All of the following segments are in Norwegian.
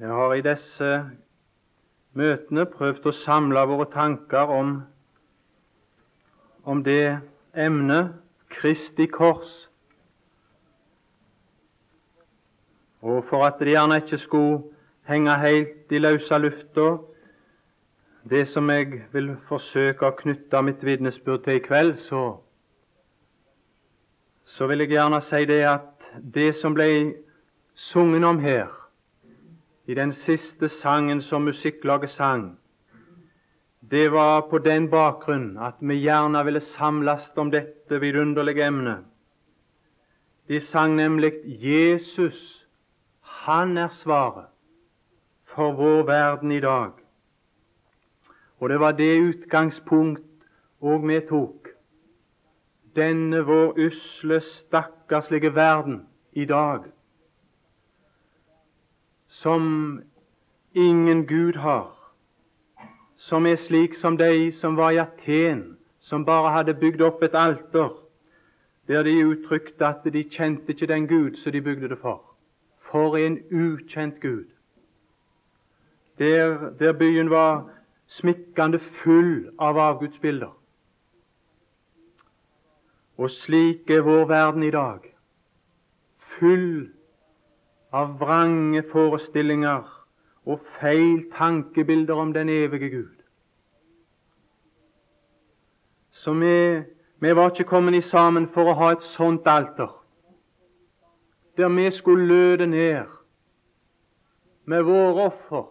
Vi har i disse møtene prøvd å samle våre tanker om, om det emnet Kristi kors. Og for at det gjerne ikke skulle henge helt i løse lufta, det som jeg vil forsøke å knytte mitt vitnesbyrd til i kveld, så, så vil jeg gjerne si det at det som ble sunget om her, i den siste sangen som musikklaget sang, det var på den bakgrunn at vi gjerne ville samles om dette vidunderlige emnet. De sang nemlig 'Jesus, han er svaret for vår verden i dag'. Og det var det utgangspunkt òg vi tok. Denne vår usle, stakkarslige verden i dag som ingen Gud har, som er slik som de som var i Aten, som bare hadde bygd opp et alter, der de uttrykte at de kjente ikke den Gud som de bygde det for. For en ukjent Gud. Der, der byen var smikkende full av avgudsbilder. Og slik er vår verden i dag. Full av vrange forestillinger og feil tankebilder om den evige Gud. Så vi, vi var ikke kommet sammen for å ha et sånt alter, der vi skulle løde ned med våre offer.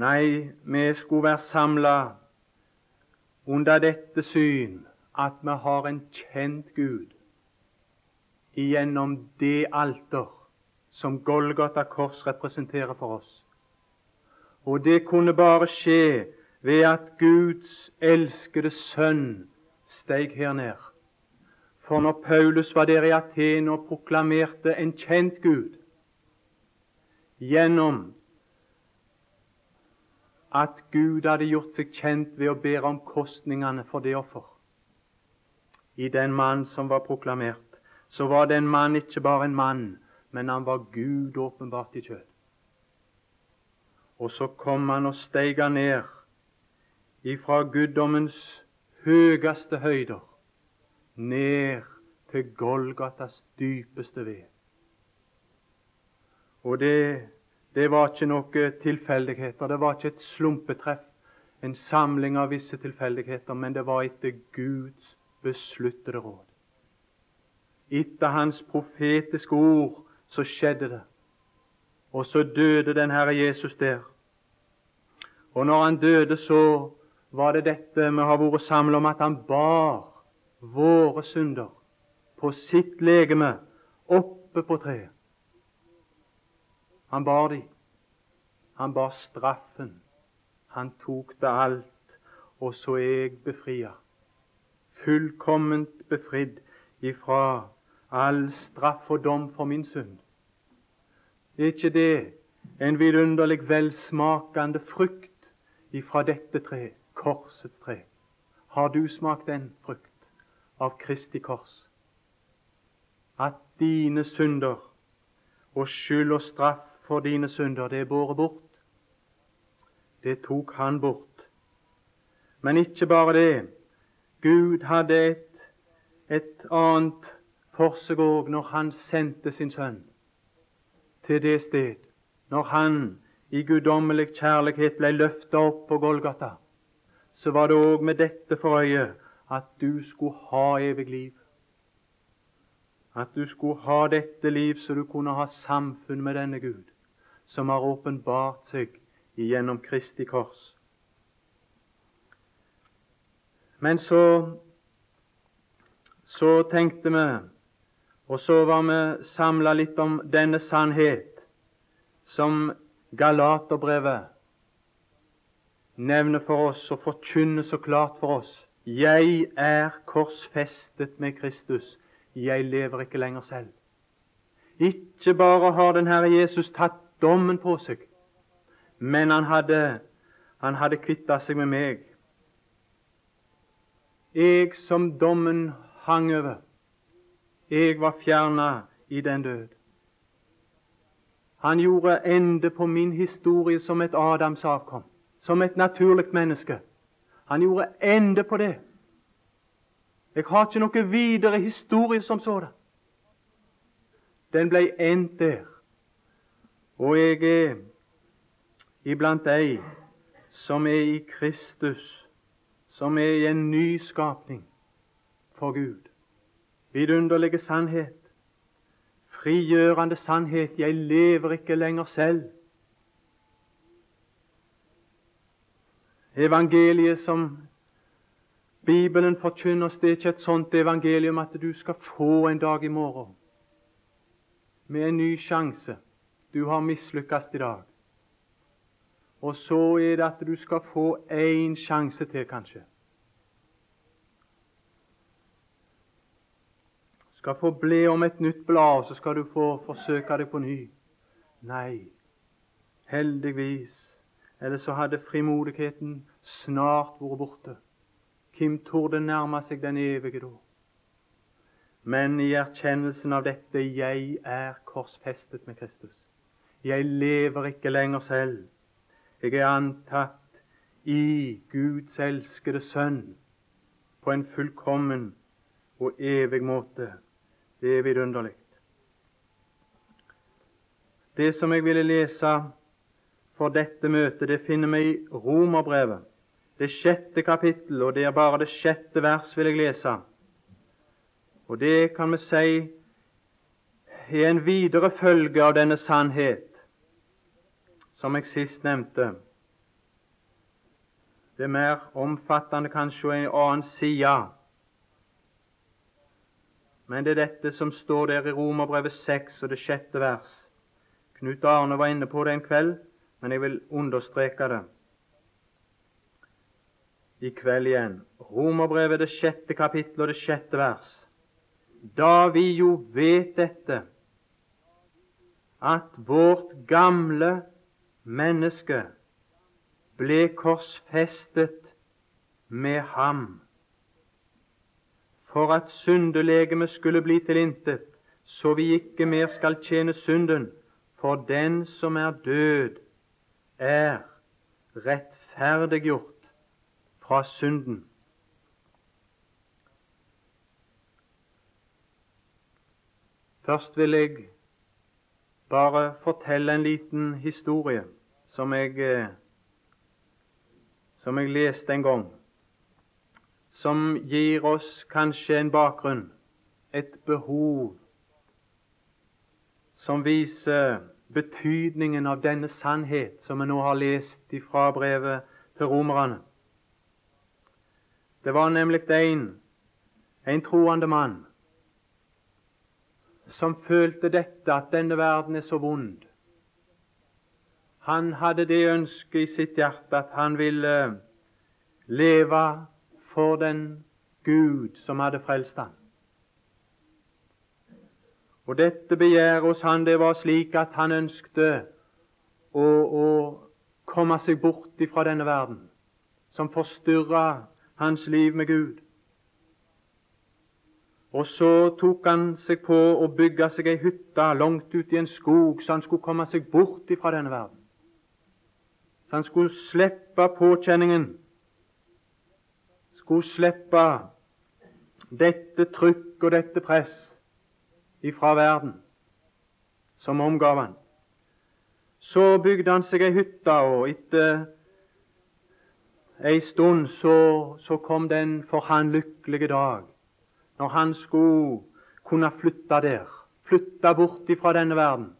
Nei, vi skulle være samla under dette syn at vi har en kjent Gud gjennom det alter som Golgata kors representerer for oss. Og det kunne bare skje ved at Guds elskede sønn steg her ned. For når Paulus var der i Aten og proklamerte en kjent Gud gjennom at Gud hadde gjort seg kjent ved å bære omkostningene for det offer i den mann som var proklamert, så var den mann ikke bare en mann, men han var Gud åpenbart i kjød. Og så kom han og steig ned ifra guddommens høyeste høyder ned til Golgatas dypeste ved. Og det, det var ikke noen tilfeldigheter, det var ikke et slumpetreff, en samling av visse tilfeldigheter, men det var etter Guds besluttede råd. Etter hans profetiske ord så skjedde det. Og så døde den Herre Jesus der. Og når han døde, så var det dette vi har vært samlet om, at han bar våre synder på sitt legeme oppe på treet. Han bar de. Han bar straffen. Han tok det alt, og så er jeg befria. Fullkomment befridd ifra all straff og dom for min synd. Er ikke det en vidunderlig velsmakende frukt ifra dette tre, korsets tre? Har du smakt den frukt av Kristi kors? At dine synder og skyld og straff for dine synder, det er båret bort. Det tok han bort. Men ikke bare det. Gud hadde et, et annet for seg òg når han sendte sin sønn til det sted, når han i guddommelig kjærlighet ble løfta opp på Golgata, så var det òg med dette for øye at du skulle ha evig liv. At du skulle ha dette liv så du kunne ha samfunn med denne Gud, som har åpenbart seg gjennom Kristi kors. Men så, så tenkte vi og så var vi samla litt om denne sannhet som Galaterbrevet nevner for oss og forkynner så klart for oss. Jeg er korsfestet med Kristus. Jeg lever ikke lenger selv. Ikke bare har den Herre Jesus tatt dommen på seg, men han hadde, han hadde kvitta seg med meg. Jeg som dommen hang over, jeg var fjerna i den død. Han gjorde ende på min historie som et Adams avkom, som et naturlig menneske. Han gjorde ende på det. Jeg har ikke noe videre historie som sådan. Den ble endt der. Og jeg er iblant de som er i Kristus, som er i en ny skapning for Gud. Vidunderlige sannhet, frigjørende sannhet. Jeg lever ikke lenger selv. Evangeliet som Bibelen forkynner oss, det er ikke et sånt evangelium at du skal få en dag i morgen med en ny sjanse. Du har mislykkes i dag. Og så er det at du skal få én sjanse til, kanskje. Skal få bli om et nytt blad, så skal du få forsøke det på ny. Nei, heldigvis. Ellers så hadde frimodigheten snart vært borte. Hvem torde nærme seg den evige da? Men i erkjennelsen av dette jeg er korsfestet med Kristus. Jeg lever ikke lenger selv. Jeg er antatt i Guds elskede Sønn på en fullkommen og evig måte. Det er vidunderlig. Det som jeg ville lese for dette møtet, det finner vi i Romerbrevet, det sjette kapittel, og det er bare det sjette vers vil jeg lese. Og det kan vi si er en videre følge av denne sannhet som jeg sist nevnte. Det er mer omfattende kanskje en annen side. Men det er dette som står der i Romerbrevet 6 og det sjette vers. Knut Arne var inne på det en kveld, men jeg vil understreke det i kveld igjen. Romerbrevet, det sjette kapittel og det sjette vers. Da vi jo vet dette, at vårt gamle menneske ble korsfestet med ham for at syndelegemet skulle bli tilintet, så vi ikke mer skal tjene synden. For den som er død, er rettferdiggjort fra synden. Først vil jeg bare fortelle en liten historie som jeg, eh, som jeg leste en gang, som gir oss kanskje en bakgrunn, et behov, som viser betydningen av denne sannhet som vi nå har lest fra brevet til romerne. Det var nemlig en, en troende mann som følte dette, at denne verden er så vond. Han hadde det ønsket i sitt hjerte at han ville leve for den Gud som hadde frelst ham. Og dette begjæret hos han det var slik at han ønskte å, å komme seg bort ifra denne verden, som forstyrra hans liv med Gud. Og så tok han seg på å bygge seg ei hytte langt ute i en skog, så han skulle komme seg bort ifra denne verden. Så han skulle slippe påkjenningen, skulle slippe dette trykk og dette press ifra verden som omgav han. Så bygde han seg ei hytte, og etter ei stund så, så kom den for han lykkelige dag når han skulle kunne flytte der, flytte bort ifra denne verden,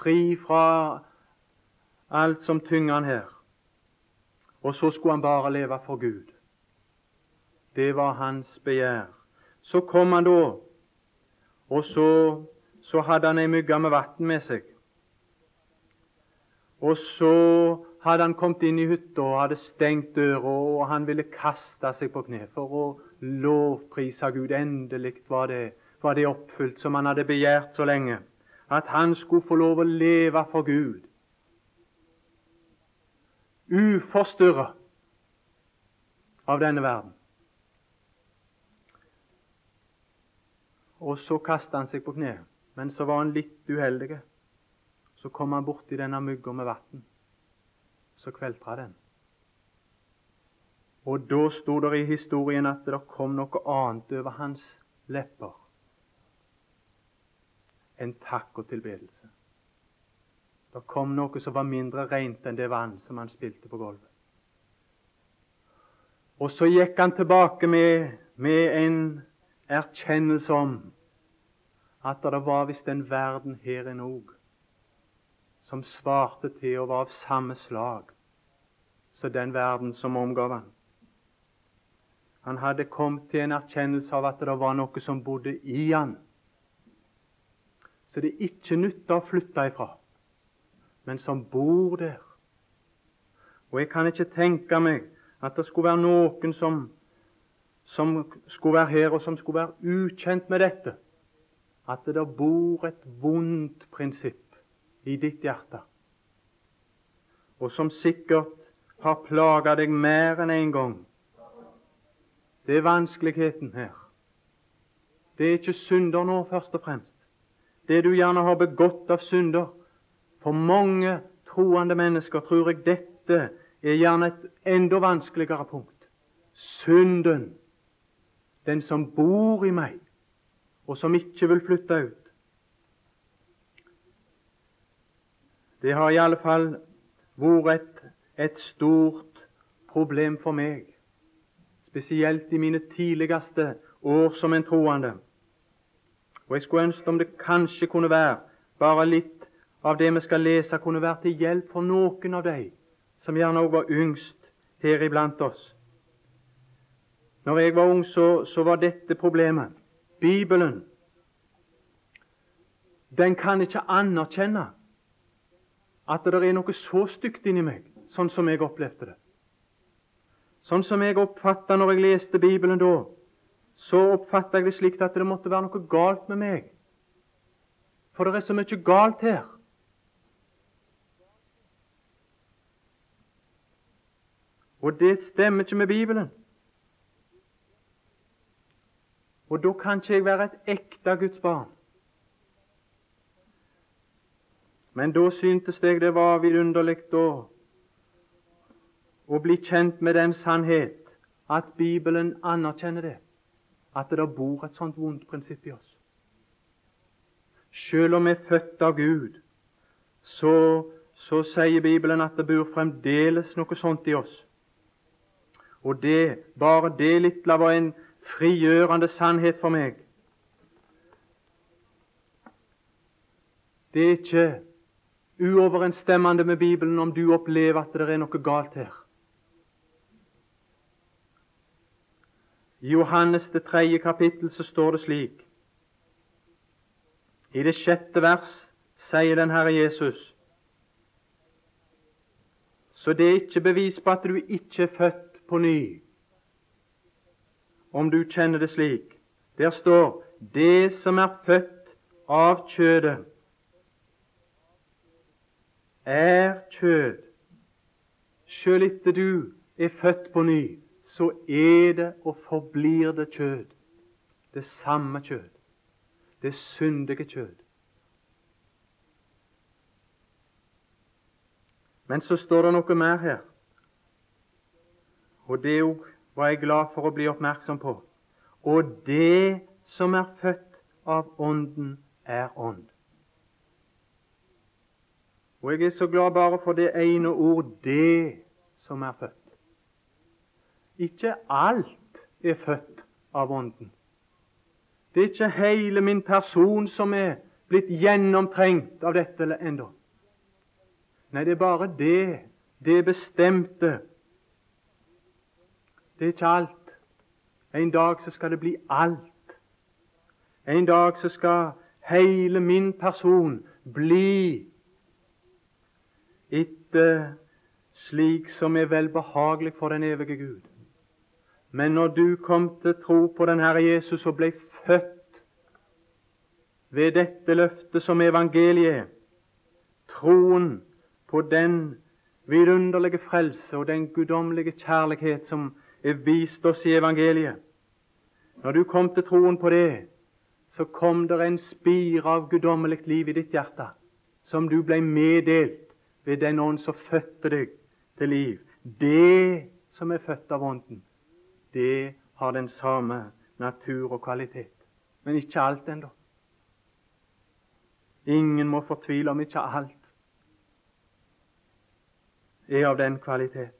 fri fra alt som tynger han her. Og så skulle han bare leve for Gud. Det var hans begjær. Så kom han da, og så, så hadde han ei mygge med vann med seg. Og så hadde han kommet inn i hytta og hadde stengt døra, og han ville kaste seg på kne for å lovprise Gud. Endelig var det, var det oppfylt som han hadde begjært så lenge. At han skulle få lov å leve for Gud. Uforstyrra av denne verden. Og så kastet han seg på kne. Men så var han litt uheldig. Så kom han borti denne mygga med vann. Så kveltra den. Og da sto det i historien at det kom noe annet over hans lepper enn takk og tilbedelse. Det kom noe som var mindre rent enn det vann som han spilte på gulvet. Og så gikk han tilbake med, med en erkjennelse om at det var visst en verden her inne òg som svarte til og var av samme slag som den verden som omgav han. Han hadde kommet til en erkjennelse av at det var noe som bodde i han, så det ikke nytta å flytte ifra, men som bor der. Og jeg kan ikke tenke meg at det skulle være noen som, som skulle være her, og som skulle være ukjent med dette. At det bor et vondt prinsipp i ditt hjerte, og som sikkert har plaga deg mer enn én en gang det er vanskeligheten her. Det er ikke synder nå, først og fremst. Det du gjerne har begått av synder. For mange troende mennesker tror jeg dette er gjerne et enda vanskeligere punkt. Synden, den som bor i meg, og som ikke vil flytte ut. Det har i alle fall vært et, et stort problem for meg spesielt i mine tidligste år som en troende. Og Jeg skulle ønske om det kanskje kunne være bare litt av det vi skal lese, kunne være til hjelp for noen av de som gjerne også var yngst her iblant oss. Når jeg var ung, så, så var dette problemet. Bibelen den kan ikke anerkjenne at det er noe så stygt inni meg, sånn som jeg opplevde det. Sånn som jeg oppfatta når jeg leste Bibelen da, så oppfatta jeg det slik at det måtte være noe galt med meg. For det er så mye galt her. Og det stemmer ikke med Bibelen. Og da kan ikke jeg være et ekte Guds barn. Men da syntes jeg det var vidunderlig å bli kjent med den sannhet at Bibelen anerkjenner det, at det bor et sånt vondt prinsipp i oss. Selv om vi er født av Gud, så, så sier Bibelen at det bor fremdeles noe sånt i oss. Og det, bare det lille var en frigjørende sannhet for meg. Det er ikke uoverensstemmende med Bibelen om du opplever at det er noe galt her. I Johannes det tredje kapittel så står det slik I det sjette vers sier den Herre Jesus Så det er ikke bevis på at du ikke er født på ny, om du kjenner det slik. Der står 'det som er født av kjødet', er kjød. Sjøl etter du er født på ny, så er det og forblir det kjød. Det samme kjød. Det syndige kjød. Men så står det noe mer her, og det var jeg glad for å bli oppmerksom på. Og det som er født av Ånden, er ånd. Og jeg er så glad bare for det ene ord 'det som er født'. Ikke alt er født av Ånden. Det er ikke hele min person som er blitt gjennomtrengt av dette ennå. Nei, det er bare det. Det bestemte. Det er ikke alt. En dag så skal det bli alt. En dag så skal hele min person bli etter slik som er velbehagelig for den evige Gud. Men når du kom til tro på den Herre Jesus og ble født ved dette løftet som evangeliet troen på den vidunderlige frelse og den guddommelige kjærlighet som er vist oss i evangeliet Når du kom til troen på det, så kom det en spire av guddommelig liv i ditt hjerte som du ble meddelt ved den ånd som fødte deg til liv. Det som er født av Ånden, det har den samme natur og kvalitet. Men ikke alt ennå. Ingen må fortvile om ikke alt er av den kvalitet.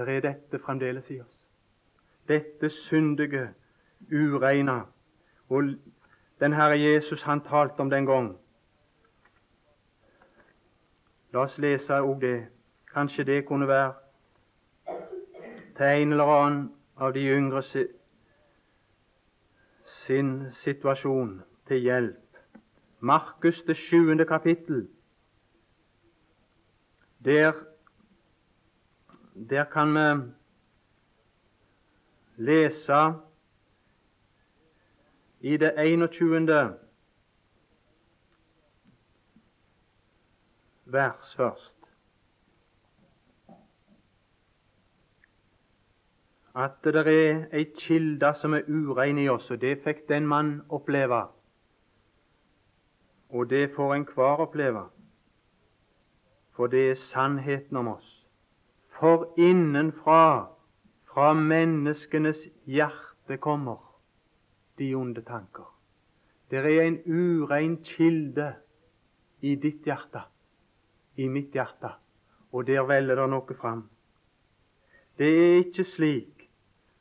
Der er dette fremdeles i oss. Dette syndige, ureina. Og den Herre Jesus han talte om den gang. La oss lese òg det. Kanskje det kunne være til en eller annen av de yngre sin situasjon til hjelp. Markus det sjuende kapittel. Der, der kan vi lese i det 21. vers først at det er ei kilde som er urein i oss, og det fikk den mann oppleve. Og det får enhver oppleve for det er sannheten om oss. For innenfra, fra menneskenes hjerte, kommer de onde tanker. Det er en urein kilde i ditt hjerte, i mitt hjerte, og der veller det noe fram. Det er ikke slik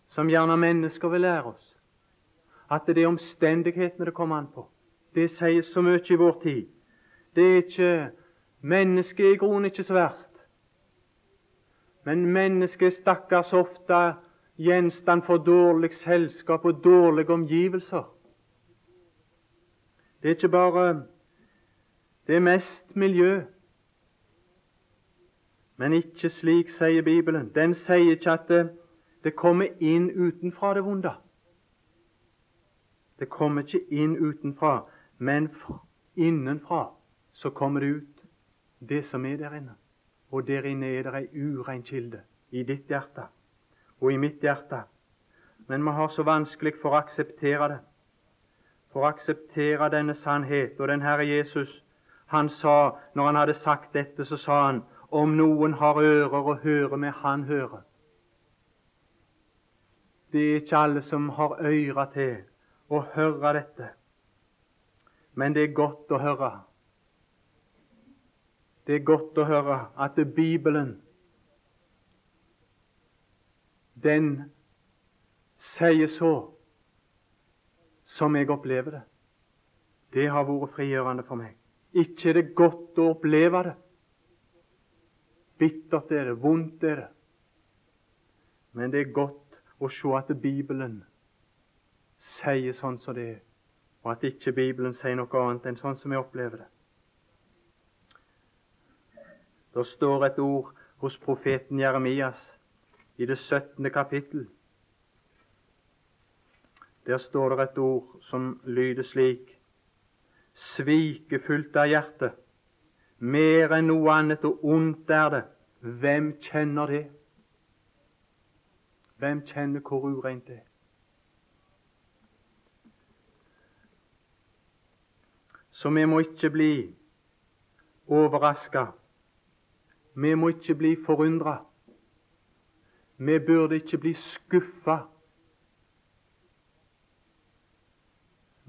som gjerne mennesker vil lære oss, at det er omstendighetene det kommer an på. Det sies så mye i vår tid. Det er ikke Mennesket er i grunnen ikke så verst. Men mennesket er stakkars ofte gjenstand for dårlig selskap og dårlige omgivelser. Det er ikke bare Det er mest miljø. Men ikke slik, sier Bibelen. Den sier ikke at det, det kommer inn utenfra det vonde. Det kommer ikke inn utenfra, men innenfra så kommer det ut det som er der inne. Og der inne er det ei urein kilde i ditt hjerte og i mitt hjerte. Men vi har så vanskelig for å akseptere det. For å akseptere denne sannhet. Og den Herre Jesus, han sa, når han hadde sagt dette, så sa han om noen har ører å høre med, han hører. Det er ikke alle som har ører til å høre dette. Men det er godt å høre det er godt å høre at Bibelen den sier så som jeg opplever det. Det har vært frigjørende for meg. Ikke er det godt å oppleve det. Bittert er det, vondt er det. Men det er godt å se at Bibelen sier sånn som det er, og at ikke Bibelen sier noe annet enn sånn som jeg opplever det. Det står et ord hos profeten Jeremias i det 17. kapittel. Der står det et ord som lyder slik Svikefullt av hjerte, mer enn noe annet og ondt er det. Hvem kjenner det? Hvem kjenner hvor ureint det er? Så vi må ikke bli overraska vi må ikke bli forundra. Vi burde ikke bli skuffa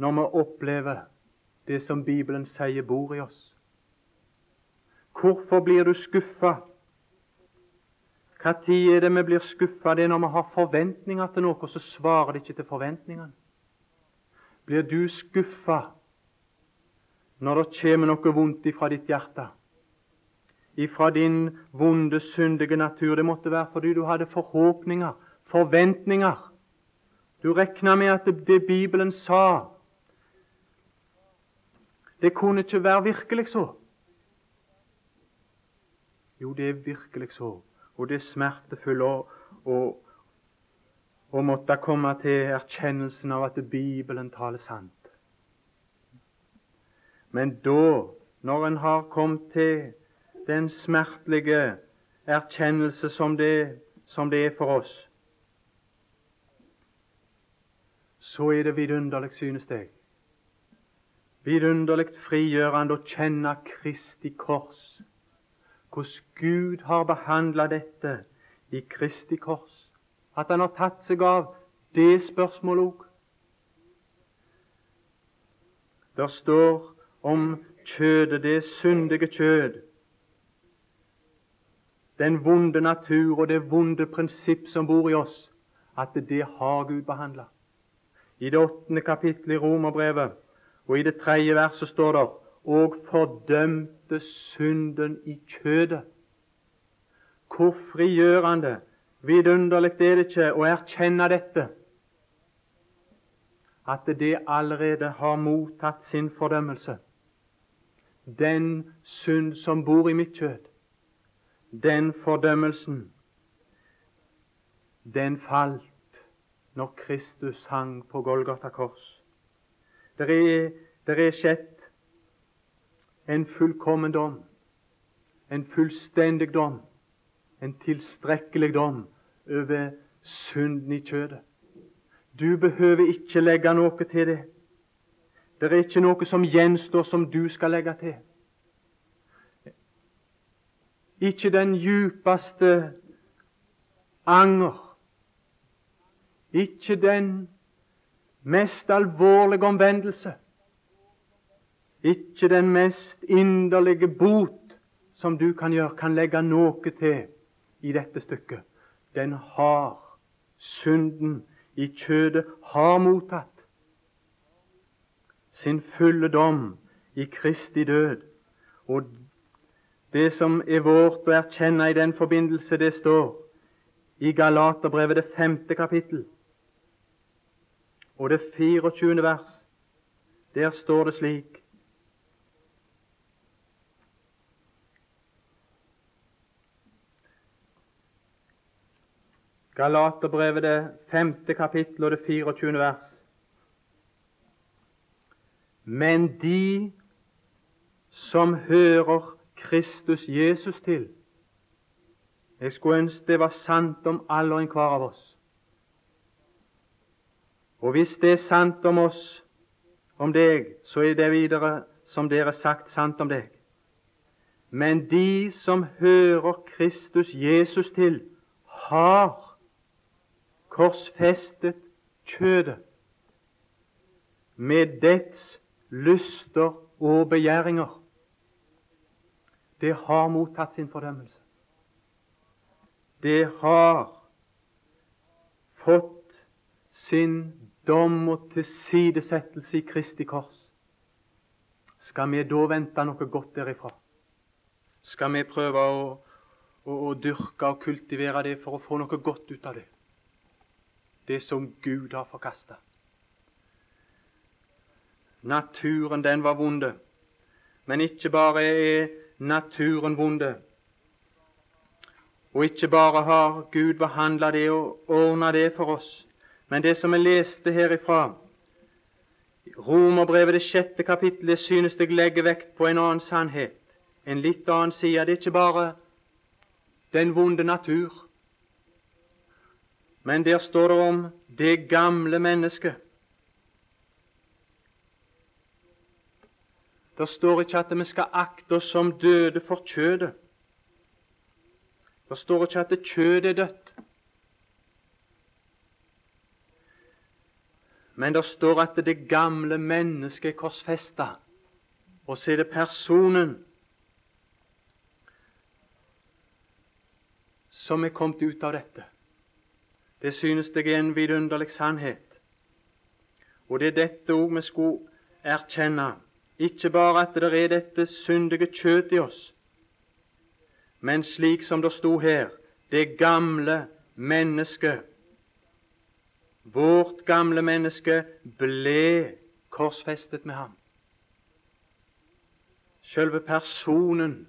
når vi opplever det som Bibelen sier bor i oss. Hvorfor blir du skuffa? Når er det vi blir skuffa? Det er når vi har forventninger til noe, så svarer det ikke til forventningene. Blir du skuffa når det kommer noe vondt ifra ditt hjerte? Ifra din vonde, syndige natur. Det måtte være fordi du hadde forhåpninger, forventninger. Du regna med at det, Bibelen sa, det kunne ikke være virkelig så. Jo, det er virkelig så, og det er smertefullt å måtte komme til erkjennelsen av at Bibelen taler sant. Men da, når en har kommet til den smertelige erkjennelse som det, som det er for oss, så er det vidunderlig, synes jeg, vidunderlig frigjørende å kjenne Kristi kors. Hvordan Gud har behandla dette i Kristi kors. At han har tatt seg av det spørsmålet òg. Det står om kjødet, det syndige kjød, den vonde natur og det vonde prinsipp som bor i oss, at det har Gud behandla. I det åttende kapittelet i Romerbrevet og i det tredje verset står det og fordømte synden i kjødet. Hvor frigjørende, vidunderlig er det ikke å erkjenne dette, at det allerede har mottatt sin fordømmelse. Den synd som bor i mitt kjød, den fordømmelsen, den falt når Kristus hang på Golgata kors. Det er, er skjedd en fullkommen dom, en fullstendig dom, en tilstrekkelig dom over synden i kjødet. Du behøver ikke legge noe til det. Det er ikke noe som gjenstår som du skal legge til. Ikke den djupeste anger ikke den mest alvorlige omvendelse, ikke den mest inderlige bot som du kan gjøre, kan legge noe til i dette stykket. Den har synden i kjødet har mottatt sin fulle dom i Kristi død. Og det som er vårt å erkjenne i den forbindelse, det står i Galaterbrevet, det femte kapittel og det 24. vers. Der står det slik Galaterbrevet, det femte kapittel og det 24. vers. Men de som hører Kristus Jesus til Jeg skulle ønske det var sant om alle og enhver av oss. Og hvis det er sant om oss, om deg, så er det videre, som dere sagt, sant om deg. Men de som hører Kristus Jesus til, har korsfestet kjødet med dets lyster og begjæringer. Det har mottatt sin fordømmelse. Det har fått sin dom og tilsidesettelse i Kristi kors. Skal vi da vente noe godt derifra? Skal vi prøve å, å, å dyrke og kultivere det for å få noe godt ut av det? Det som Gud har forkasta. Naturen, den var vonde. Men ikke bare er naturen vonde. Og ikke bare har Gud behandla det og ordna det for oss, men det som vi leste herifra, Romerbrevet det sjette kapittelet, synes jeg legger vekt på en annen sannhet, en litt annen side. Det er ikke bare den vonde natur, men der står det om det gamle mennesket. Det står ikke at vi skal akte oss som døde for kjødet. Det står ikke at kjødet er dødt. Men det står at det gamle mennesket er korsfesta, og så er det personen som er kommet ut av dette. Det synes jeg er en vidunderlig sannhet. Og det er dette òg vi skulle erkjenne. Ikke bare at det er dette syndige kjøtt i oss, men slik som det sto her, det gamle mennesket Vårt gamle menneske ble korsfestet med ham. Selve personen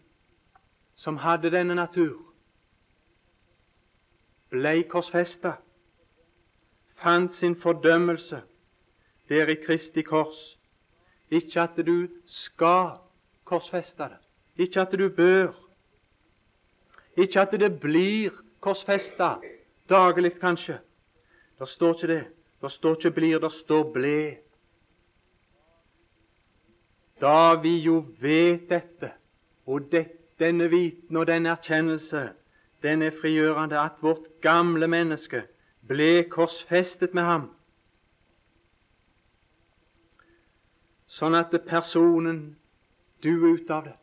som hadde denne natur, ble korsfesta, fant sin fordømmelse der i Kristi kors. Ikke at du skal korsfeste det, ikke at du bør, ikke at det blir korsfesta daglig, kanskje, det står ikke det. Det står ikke 'blir', det står 'ble'. da vi jo vet dette, og det, denne viten og denne erkjennelse, den er frigjørende, at vårt gamle menneske ble korsfestet med ham, sånn at personen duer ut av det.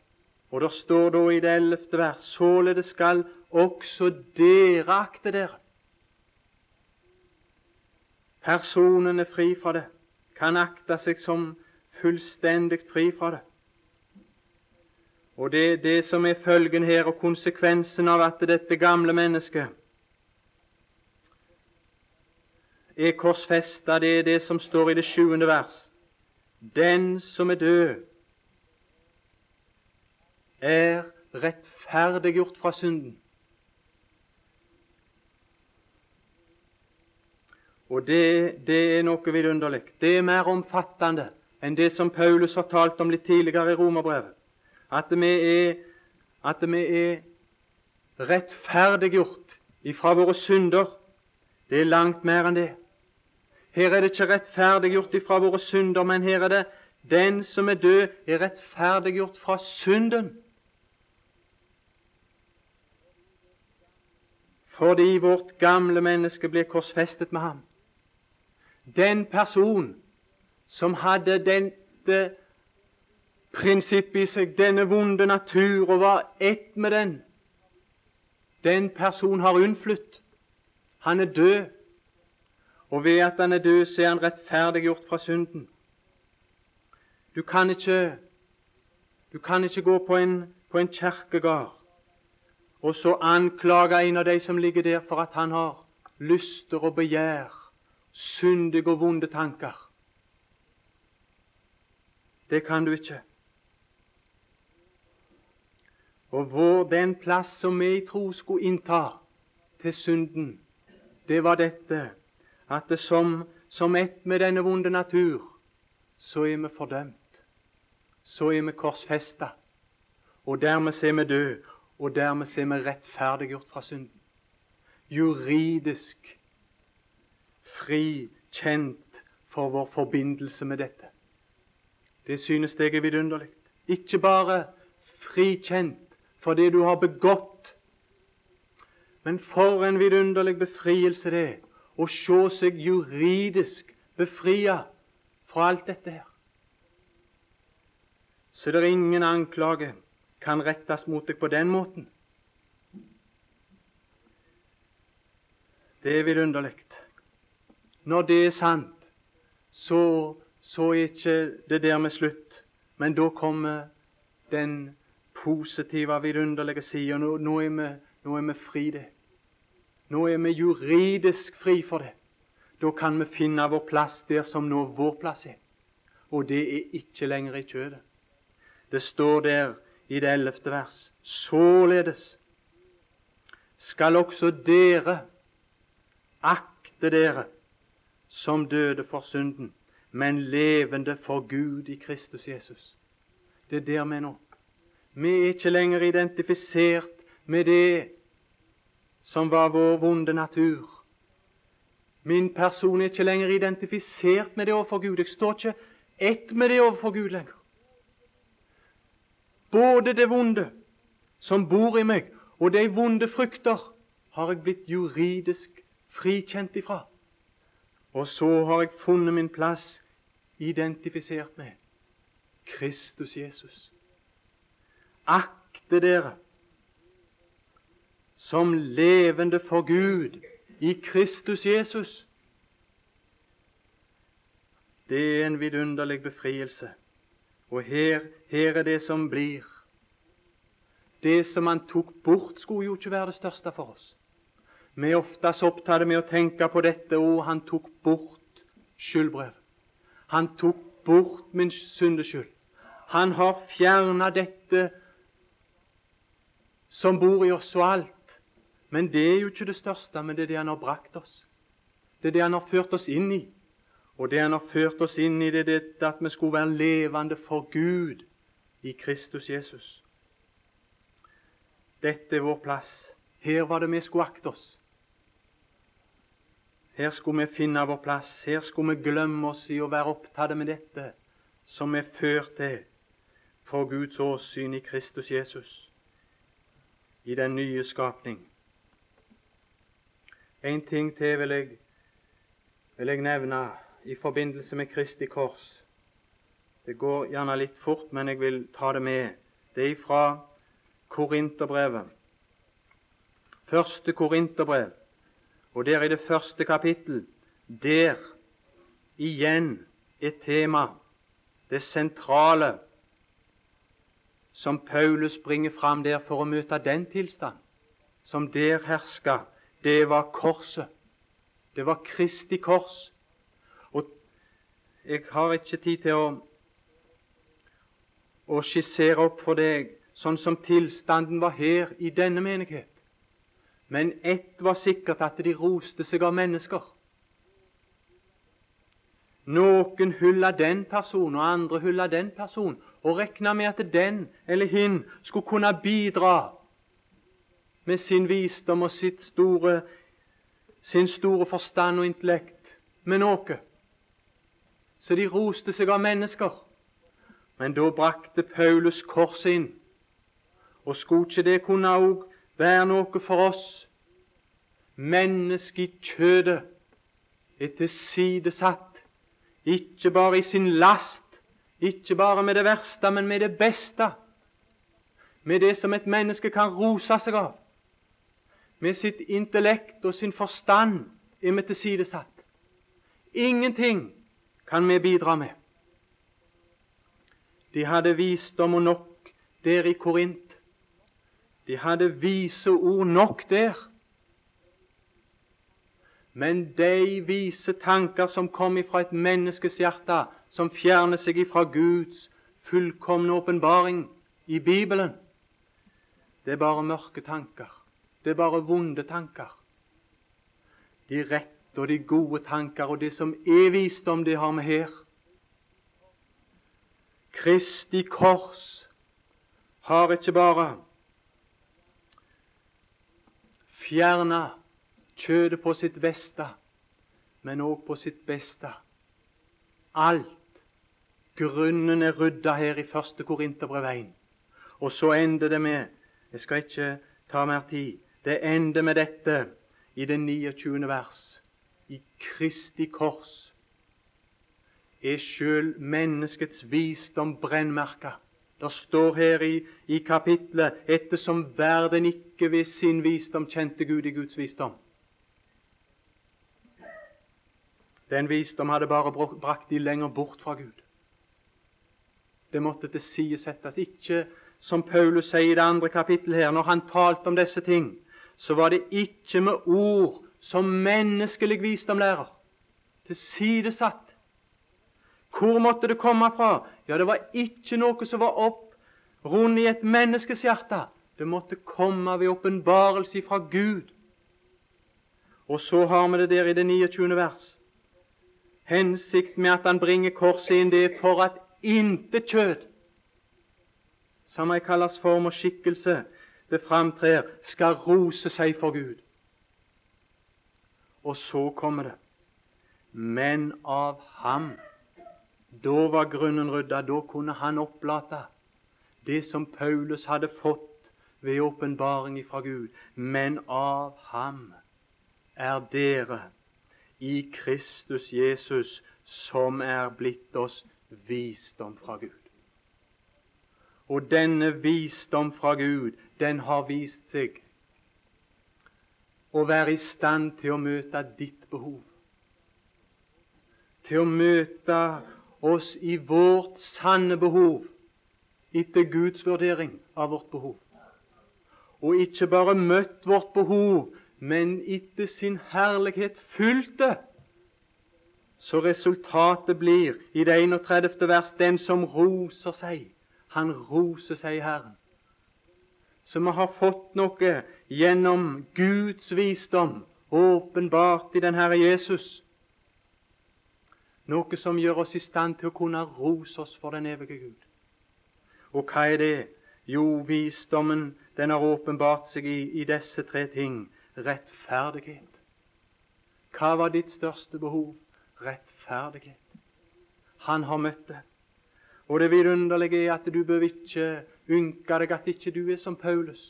Og det står da i det ellevte vers således skal også dere akte dere. Personen er fri fra det, kan akte seg som fullstendig fri fra det. Og det er det som er følgen her, og konsekvensen av at dette gamle mennesket er korsfesta, det er det som står i det sjuende vers. Den som er død, er rettferdiggjort fra synden. Og det, det er noe vidunderlig. Det er mer omfattende enn det som Paulus har talt om litt tidligere i Romerbrevet. At vi er, at vi er rettferdiggjort ifra våre synder. Det er langt mer enn det. Her er det ikke rettferdiggjort ifra våre synder, men her er det den som er død, er rettferdiggjort fra synden. Fordi vårt gamle menneske ble korsfestet med ham. Den person som hadde dette prinsippet i seg, denne vonde natur, og var ett med den, den person har unnflytt. Han er død. Og ved at han er død, så er han rettferdiggjort fra synden. Du kan ikke, du kan ikke gå på en, på en kirkegård og så anklage en av de som ligger der, for at han har lyster og begjær, syndige og vonde tanker. Det kan du ikke. Og hvor den plass som vi i tro skulle innta til synden, det var dette at det som, som ett med denne vonde natur, så er vi fordømt. Så er vi korsfesta. Og dermed er vi døde, og dermed er vi rettferdiggjort fra synden. Juridisk frikjent for vår forbindelse med dette. Det synes jeg er vidunderlig. Ikke bare frikjent for det du har begått, men for en vidunderlig befrielse det er å se seg juridisk befria fra alt dette her. Så det er ingen anklage kan rettes mot deg på den måten. Det er vidunderlig. Når det er sant, så, så er ikke det der med slutt. Men da kommer den positive, vidunderlige sida. Nå, nå, nå, er vi fri det. Nå er vi juridisk fri for det. Da kan vi finne vår plass der som nå vår plass er. Og det er ikke lenger i kjødet. Det står der i det ellevte vers. Således skal også dere akte dere som døde for synden, men levende for Gud i Kristus Jesus. Det er der vi er nå. Vi er ikke lenger identifisert med det som var vår vonde natur. Min person er ikke lenger identifisert med det overfor Gud. Jeg står ikke ett med det overfor Gud lenger. Både det vonde som bor i meg, og de vonde frykter har jeg blitt juridisk frikjent ifra. Og så har jeg funnet min plass identifisert med Kristus Jesus. Akte dere som levende for Gud i Kristus Jesus. Det er en vidunderlig befrielse. Og her, her er det som blir. Det som han tok bort, skulle jo ikke være det største for oss. Vi er oftest opptatt med å tenke på dette og han tok bort skyldbrev. Han tok bort min syndeskyld. Han har fjerna dette som bor i oss, og alt. Men det er jo ikke det største, men det er det han har brakt oss. Det er det han har ført oss inn i. Og det han har ført oss inn i, det er dette at vi skulle være levende for Gud i Kristus Jesus. Dette er vår plass. Her var det vi skulle akte oss. Her skulle vi finne vår plass. Her skulle vi glemme oss i å være opptatt med dette som er ført til for Guds åsyn i Kristus Jesus, i den nye skapning. En ting til vil jeg, vil jeg nevne i forbindelse med Kristi kors. Det går gjerne litt fort, men jeg vil ta det med. Det er fra Korinterbrevet. Første Korinterbrev, og der i det første kapittel, der igjen er tema, det sentrale, som Paulus bringer fram der for å møte den tilstand som der herska, det var korset. Det var Kristi kors. Og jeg har ikke tid til å, å skissere opp for deg sånn som tilstanden var her i denne menighet. Men ett var sikkert, at de roste seg av mennesker. Noen hylla den personen, og andre hylla den personen, og regna med at den eller hin skulle kunne bidra med sin visdom og store, sin store forstand og intellekt med noe. Så de roste seg av mennesker. Men da brakte Paulus korset inn. Og skulle ikke det kunne òg være noe for oss? Mennesket i kjødet er tilsidesatt, ikke bare i sin last, ikke bare med det verste, men med det beste. Med det som et menneske kan rose seg av. Med sitt intellekt og sin forstand er vi tilsidesatt. Ingenting kan vi bidra med. De hadde visdom og nok der i Korint. De hadde vise ord nok der. Men de vise tanker som kom ifra et menneskes hjerte, som fjerner seg ifra Guds fullkomne åpenbaring i Bibelen, det er bare mørke tanker. Det er bare vonde tanker. De rette og de gode tanker og det som er visdom, det har vi her. Kristi kors har ikke bare fjerna kjødet på sitt beste, men òg på sitt beste. Alt. Grunnen er rydda her i første Korinterbrev 1. Og så ender det med Jeg skal ikke ta mer tid. Det ender med dette i det 29. vers. I Kristi kors er sjøl menneskets visdom brennmerka. Det står her i, i kapitlet ettersom verden ikke ved sin visdom kjente Gud i Guds visdom. Den visdom hadde bare brakt de lenger bort fra Gud. Det måtte tilsidesettes. Ikke som Paulus sier i det andre kapittelet her, når han talte om disse ting, så var det ikke med ord som menneskelig visdom lærer. Tilsidesatt. Hvor måtte det komme fra? Ja, det var ikke noe som var opp rundt i et menneskes hjerte. Det måtte komme ved åpenbarelse fra Gud. Og så har vi det der i det 29. vers. Hensikten med at han bringer korset inn, det er for at intet kjød, som ei kalles form og skikkelse, det framtrer, skal rose seg for Gud. Og så kommer det. Men av ham. Da var grunnen rydda. Da kunne han opplate det som Paulus hadde fått ved åpenbaring fra Gud. Men av ham er dere i Kristus Jesus, som er blitt oss visdom fra Gud. Og denne visdom fra Gud, den har vist seg å være i stand til å møte ditt behov. Til å møte oss i vårt sanne behov etter Guds vurdering av vårt behov. Og ikke bare møtt vårt behov, men etter sin herlighet fylt det. Så resultatet blir i det 31. vers den som roser seg, han roser seg i Herren. Så vi har fått noe gjennom Guds visdom åpenbart i den Herre Jesus. Noe som gjør oss i stand til å kunne rose oss for den evige Gud. Og hva er det? Jo, visdommen den har åpenbart seg i, i disse tre ting rettferdighet. Hva var ditt største behov? Rettferdighet. Han har møtt det. Og det vidunderlige er at du bør ikke ynke deg at ikke du er som Paulus,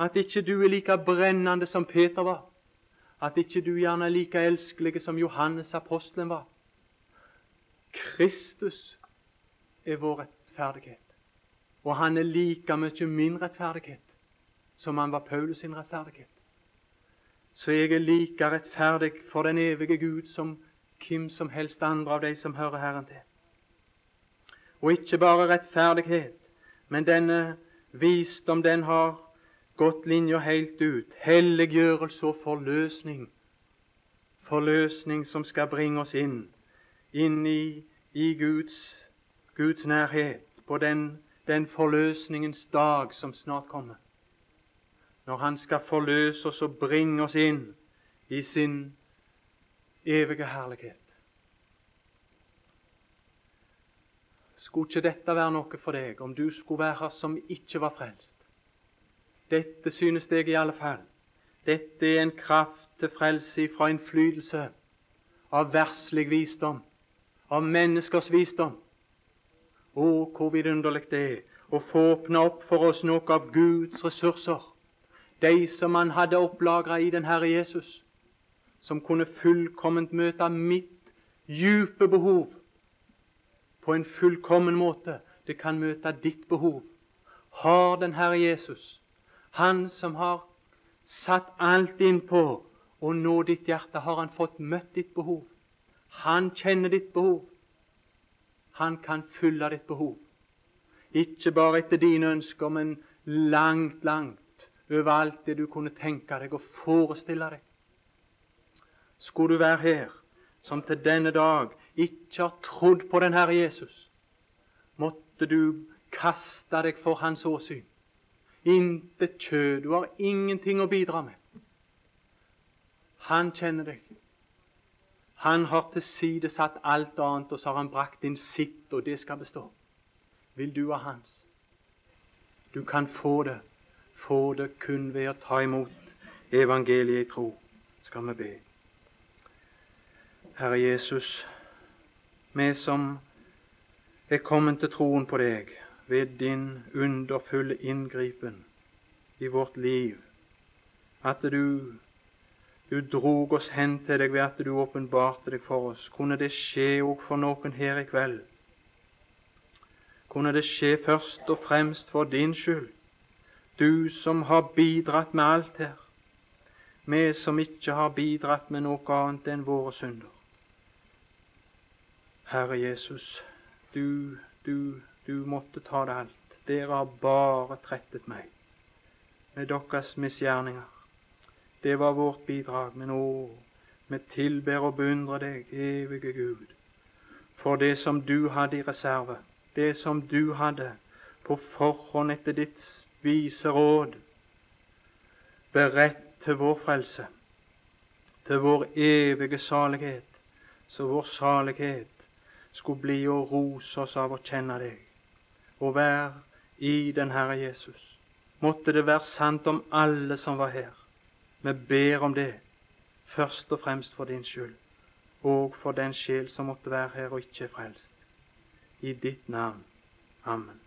at ikke du er like brennende som Peter var, at ikke du gjerne er like elskelig som Johannes apostelen var. Kristus er vår rettferdighet, og han er like mye min rettferdighet som han var Paulus sin rettferdighet. Så jeg er like rettferdig for den evige Gud som hvem som helst andre av de som hører Herren til. Og ikke bare rettferdighet, men denne visdom, den har gått linja helt ut. Helliggjørelse og forløsning. Forløsning som skal bringe oss inn, inn i, i Guds, Guds nærhet, på den, den forløsningens dag som snart kommer. Når Han skal forløse oss og bringe oss inn i sin evige herlighet. Skulle ikke dette være noe for deg, om du skulle være som ikke var frelst? Dette synes jeg i alle fall. Dette er en kraft til frelse fra innflytelse av verslig visdom, av menneskers visdom. Å, hvor vidunderlig det er å få åpne opp for oss noe av Guds ressurser, de som Han hadde opplagra i den Herre Jesus, som kunne fullkomment møte mitt djupe behov på en fullkommen måte. Det kan møte ditt behov. Har den Herre Jesus han som har satt alt inn på å nå ditt hjerte, har han fått møtt ditt behov. Han kjenner ditt behov. Han kan fylle ditt behov. Ikke bare etter dine ønsker, men langt, langt over alt det du kunne tenke deg og forestille deg. Skulle du være her som til denne dag ikke har trodd på den Herre Jesus, måtte du kaste deg for Hans åsyn Intet kjød. Du har ingenting å bidra med. Han kjenner deg. Han har tilsidesatt alt annet, og så har han brakt inn sitt, og det skal bestå. Vil du ha hans? Du kan få det. Få det kun ved å ta imot evangeliet i tro. Skal vi be. Herre Jesus, vi som er kommet til troen på deg, ved din underfulle inngripen i vårt liv, at du, du drog oss hen til deg ved at du åpenbarte deg for oss. Kunne det skje òg for noen her i kveld? Kunne det skje først og fremst for din skyld, du som har bidratt med alt her, vi som ikke har bidratt med noe annet enn våre synder. Herre Jesus, du, du du måtte ta det alt. Dere har bare trettet meg med deres misgjerninger. Det var vårt bidrag. Men å, vi tilber og beundrer deg, evige Gud, for det som du hadde i reserve, det som du hadde på forhånd etter ditt vise råd, beredt til vår frelse, til vår evige salighet, så vår salighet skulle bli å rose oss av å kjenne deg og være i den Herre Jesus. Måtte det være sant om alle som var her. Vi ber om det, først og fremst for din skyld, og for den sjel som måtte være her og ikke er frelst. I ditt navn. Amen.